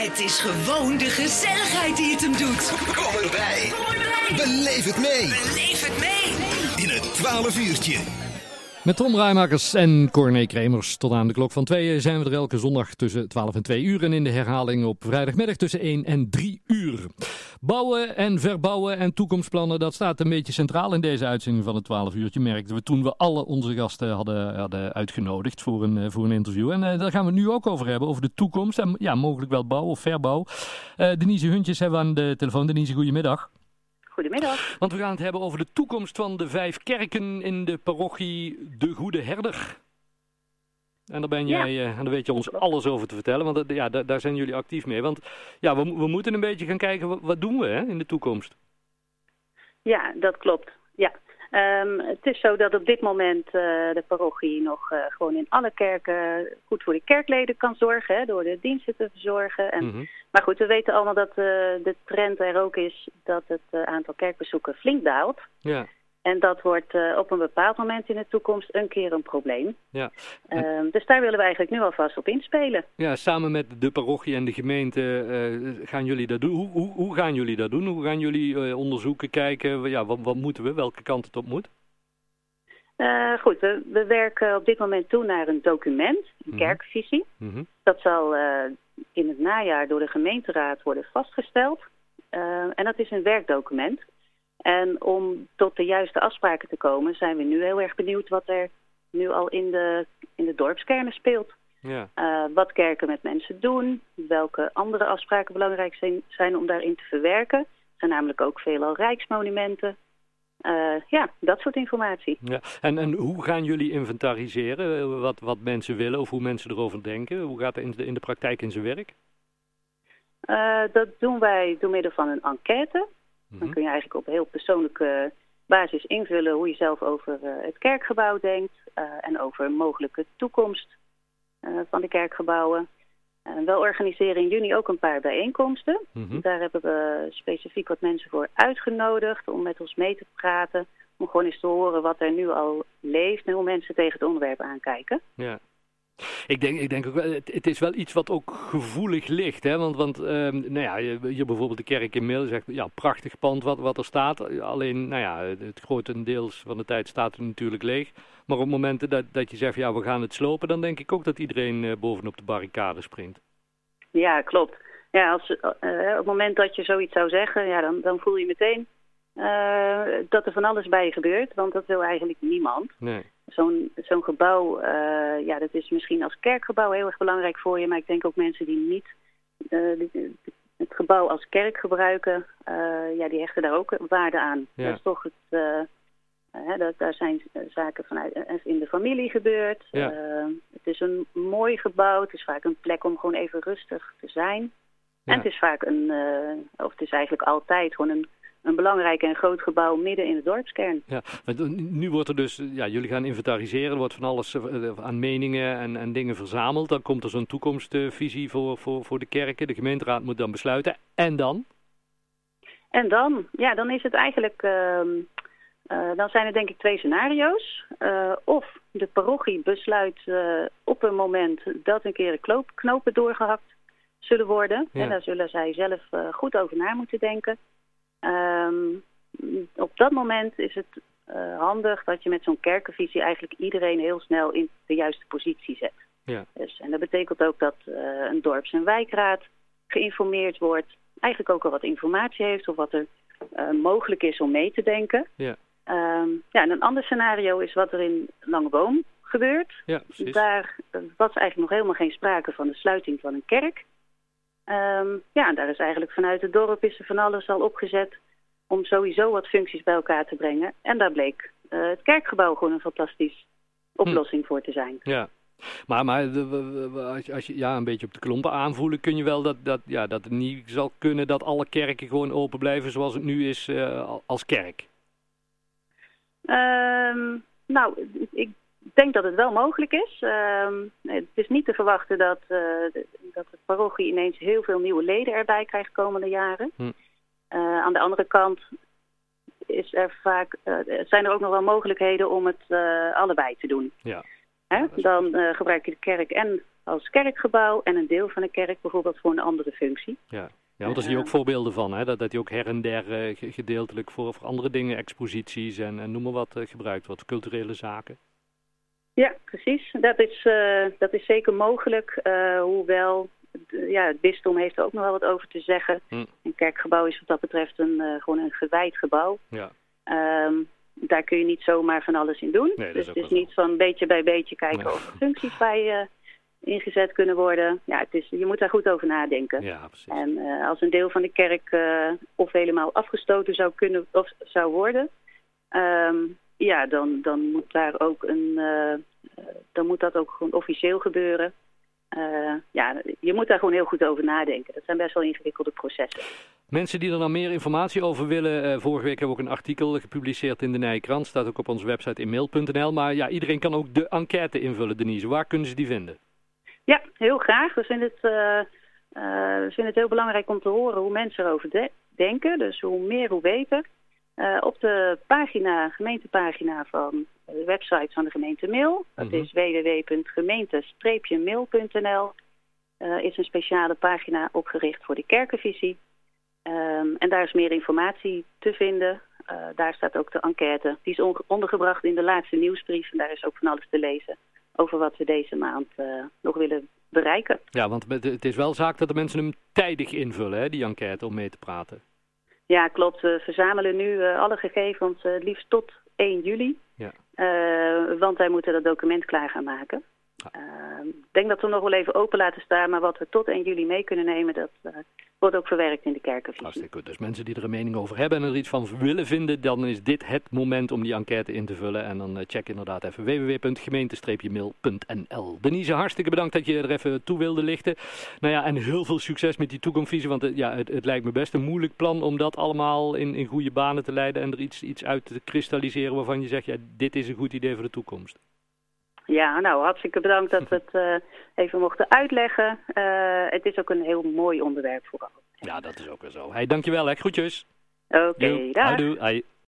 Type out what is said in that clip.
Het is gewoon de gezelligheid die het hem doet. Kom erbij. Kom erbij. Beleef het mee. Beleef het mee. In het 12 uurtje. Met Tom Rijmakers en Corné Kremers. Tot aan de klok van 2 zijn we er elke zondag tussen 12 en 2 uur. En in de herhaling op vrijdagmiddag tussen 1 en 3 uur. Bouwen en verbouwen en toekomstplannen, dat staat een beetje centraal in deze uitzending van het 12 uurtje. Merkten we toen we alle onze gasten hadden, uitgenodigd voor een, eh, voor een interview. En uh, daar gaan we nu ook over hebben, over de toekomst. En ja, mogelijk wel bouw of verbouw. Uh, Denise Huntjes hebben we aan de telefoon. Denise, goedemiddag. Goedemiddag. Want we gaan het hebben over de toekomst van de vijf kerken in de parochie De Goede Herder. En daar, ben jij, ja. uh, en daar weet je ons alles over te vertellen, want ja, daar, daar zijn jullie actief mee. Want ja, we, we moeten een beetje gaan kijken, wat, wat doen we hè, in de toekomst? Ja, dat klopt. Ja. Um, het is zo dat op dit moment uh, de parochie nog uh, gewoon in alle kerken goed voor de kerkleden kan zorgen, hè, door de diensten te verzorgen. En, Mhm. mm -hmm. Maar goed, we weten allemaal dat uh, de trend er ook is dat het aantal kerkbezoeken flink daalt. Ja. En dat wordt uh, op een bepaald moment in de toekomst een keer een probleem. Ja. Uh, dus daar willen we eigenlijk nu alvast op inspelen. Ja, samen met de parochie en de gemeente uh, gaan jullie dat doen. Hoe, hoe, hoe, gaan jullie dat doen? Hoe gaan jullie onderzoeken, kijken, ja, wat, wat, moeten we, welke kant het op moet? Goed, we, we, werken op dit moment toe naar een document, een Mhm. kerkvisie. Mm -hmm. Dat zal in het najaar door de gemeenteraad worden vastgesteld. Uh, en dat is een werkdocument. En om tot de juiste afspraken te komen zijn we nu heel erg benieuwd wat er nu al in de, in de dorpskernen speelt. Ja. Uh, wat kerken met mensen doen, welke andere afspraken belangrijk zijn, zijn om daarin te verwerken. Er zijn namelijk ook veelal rijksmonumenten. Uh, ja, dat soort informatie. Ja. En, en hoe gaan jullie inventariseren wat, wat mensen willen of hoe mensen erover denken? Hoe gaat het in de, in de praktijk in zijn werk? Uh, dat doen wij door middel van een enquête. -hmm. Dan kun je eigenlijk op heel persoonlijke basis invullen hoe je zelf over uh, het kerkgebouw denkt uh, en over een mogelijke toekomst van de kerkgebouwen. we organiseren in juni ook een paar bijeenkomsten. Mm -hmm. Daar hebben we specifiek wat mensen voor uitgenodigd om met ons mee te praten. Om gewoon eens te horen wat er nu al leeft en hoe mensen tegen het onderwerp aankijken. Ja. Ik denk, ik denk ook wel, het, het, is wel iets wat ook gevoelig ligt. Hè? Want, want um, nou ja, hier bijvoorbeeld de kerk in Mil zegt, ja, prachtig pand wat, wat er staat. Alleen, nou ja, het grotendeels van de tijd staat het natuurlijk leeg. Maar op momenten dat, dat je zegt, ja, we gaan het slopen, dan denk ik ook dat iedereen uh, bovenop de barricade springt. Ja, klopt. Ja, als, uh, op het moment dat je zoiets zou zeggen, ja, dan, dan voel je meteen uh, dat er van alles bij je gebeurt. Want dat wil eigenlijk niemand. Nee. Zo'n zo'n gebouw, uh, ja, dat is misschien als kerkgebouw heel erg belangrijk voor je. Maar ik denk ook mensen die niet uh, het gebouw als kerk gebruiken, uh, ja, die hechten daar ook waarde aan. Ja. Dat is toch het, hè, dat, daar zijn zaken vanuit in de familie gebeurd. Ja. het is een mooi gebouw. Het is vaak een plek om gewoon even rustig te zijn. Ja. En het is vaak een, of het is eigenlijk altijd gewoon een een belangrijk en groot gebouw midden in de dorpskern. Ja, nu wordt er dus, ja, jullie gaan inventariseren, er wordt van alles aan meningen en, en dingen verzameld. Dan komt er zo'n toekomstvisie voor, voor, voor de kerken. De gemeenteraad moet dan besluiten. En dan? En dan? Ja, dan is het eigenlijk, uh, uh, dan zijn er denk ik twee scenario's. Uh, of de parochie besluit op een moment dat een keer de knopen doorgehakt zullen worden. Ja. En daar zullen zij zelf goed over na moeten denken. Um, op dat moment is het uh, handig dat je met zo'n kerkenvisie eigenlijk iedereen heel snel in de juiste positie zet. Ja. Dus, en dat betekent ook dat uh, een dorps- en wijkraad geïnformeerd wordt, eigenlijk ook al wat informatie heeft of wat er uh, mogelijk is om mee te denken. Ja. Um, ja, en een ander scenario is wat er in Langeboom gebeurt. Ja. Daar was eigenlijk nog helemaal geen sprake van de sluiting van een kerk. Um, ja, daar is eigenlijk vanuit het dorp is er van alles al opgezet om sowieso wat functies bij elkaar te brengen. En daar bleek uh, het kerkgebouw gewoon een fantastisch oplossing hm. voor te zijn. Ja, maar, maar als, als je ja, een beetje op de klompen aanvoelen, kun je wel dat, dat, ja, dat het niet zal kunnen dat alle kerken gewoon open blijven zoals het nu is uh, als kerk. Um, nou, ik denk dat het wel mogelijk is. Uh, het is niet te verwachten dat, uh, de, dat de parochie ineens heel veel nieuwe leden erbij krijgt de komende jaren. Hm. Uh, aan de andere kant is er vaak, uh, zijn er ook nog wel mogelijkheden om het allebei te doen. Ja. Hè? Dan gebruik je de kerk en als kerkgebouw en een deel van de kerk bijvoorbeeld voor een andere functie. Ja, ja want daar zie je ook voorbeelden van, hè? Dat, dat die ook her en der eh, ge- gedeeltelijk voor, voor andere dingen, exposities en, en noem maar wat, eh, gebruikt wordt, culturele zaken. Ja, precies. Dat is, eh, dat is zeker mogelijk, eh, hoewel ja, het bisdom heeft er ook nog wel wat over te zeggen. Hm. Een kerkgebouw is wat dat betreft een, eh, gewoon een gewijd gebouw. Ja, Ehm, daar kun je niet zomaar van alles in doen. Nee, dus het is wel niet van beetje bij beetje kijken Nee. of er functies bij ingezet kunnen worden. Ja, het is, je moet daar goed over nadenken. ja precies. En als een deel van de kerk of helemaal afgestoten zou kunnen of zou worden, ehm, ja, dan, dan moet daar ook een, dan moet dat ook gewoon officieel gebeuren. Eh, ja, je moet daar gewoon heel goed over nadenken. Dat zijn best wel ingewikkelde processen. Mensen die er dan meer informatie over willen, eh, vorige week hebben we ook een artikel gepubliceerd in de Nijkrant, staat ook op onze website inmail.nl. Maar ja, iedereen kan ook de enquête invullen, Denise. Waar kunnen ze die vinden? Ja, heel graag. We vinden het, eh, we vinden het heel belangrijk om te horen hoe mensen erover de- denken. Dus hoe meer, hoe beter. Op de pagina, gemeentepagina van de website van de gemeente Mail. Dat Mhm. is www.gemeente-mail.nl. eh, is een speciale pagina opgericht voor de kerkenvisie. Ehm, en daar is meer informatie te vinden. Eh, daar staat ook de enquête. Die is ondergebracht in de laatste nieuwsbrief. En daar is ook van alles te lezen over wat we deze maand eh, nog willen bereiken. Ja, want het- is wel zaak dat de mensen hem tijdig invullen, hè, die enquête, om mee te praten. Ja, klopt. We verzamelen nu alle gegevens het liefst tot 1 juli. Eh, want wij moeten dat document klaar gaan maken. Eh, denk dat we nog wel even open laten staan, maar wat we tot 1 juli mee kunnen nemen, dat eh, wordt ook verwerkt in de kerkenvisie. Hartstikke goed. Dus mensen die er een mening over hebben en er iets van willen vinden, dan is dit het moment om die enquête in te vullen. En dan eh, check inderdaad even www.gemeente-mail.nl. Denise, hartstikke bedankt dat je er even toe wilde lichten. Nou ja, en heel veel succes met die toekomstvisie, want eh, ja, het, het lijkt me best een moeilijk plan om dat allemaal in, in goede banen te leiden en er iets, iets uit te kristalliseren waarvan je zegt, ja, dit is een goed idee voor de toekomst. Ja, nou, hartstikke bedankt dat we het eh, even mochten uitleggen. Eh, het is ook een heel mooi onderwerp vooral. Ja, dat is ook weer zo. Hey, dankjewel hè. Groetjes. Oké, Joe. dag. Houdoe.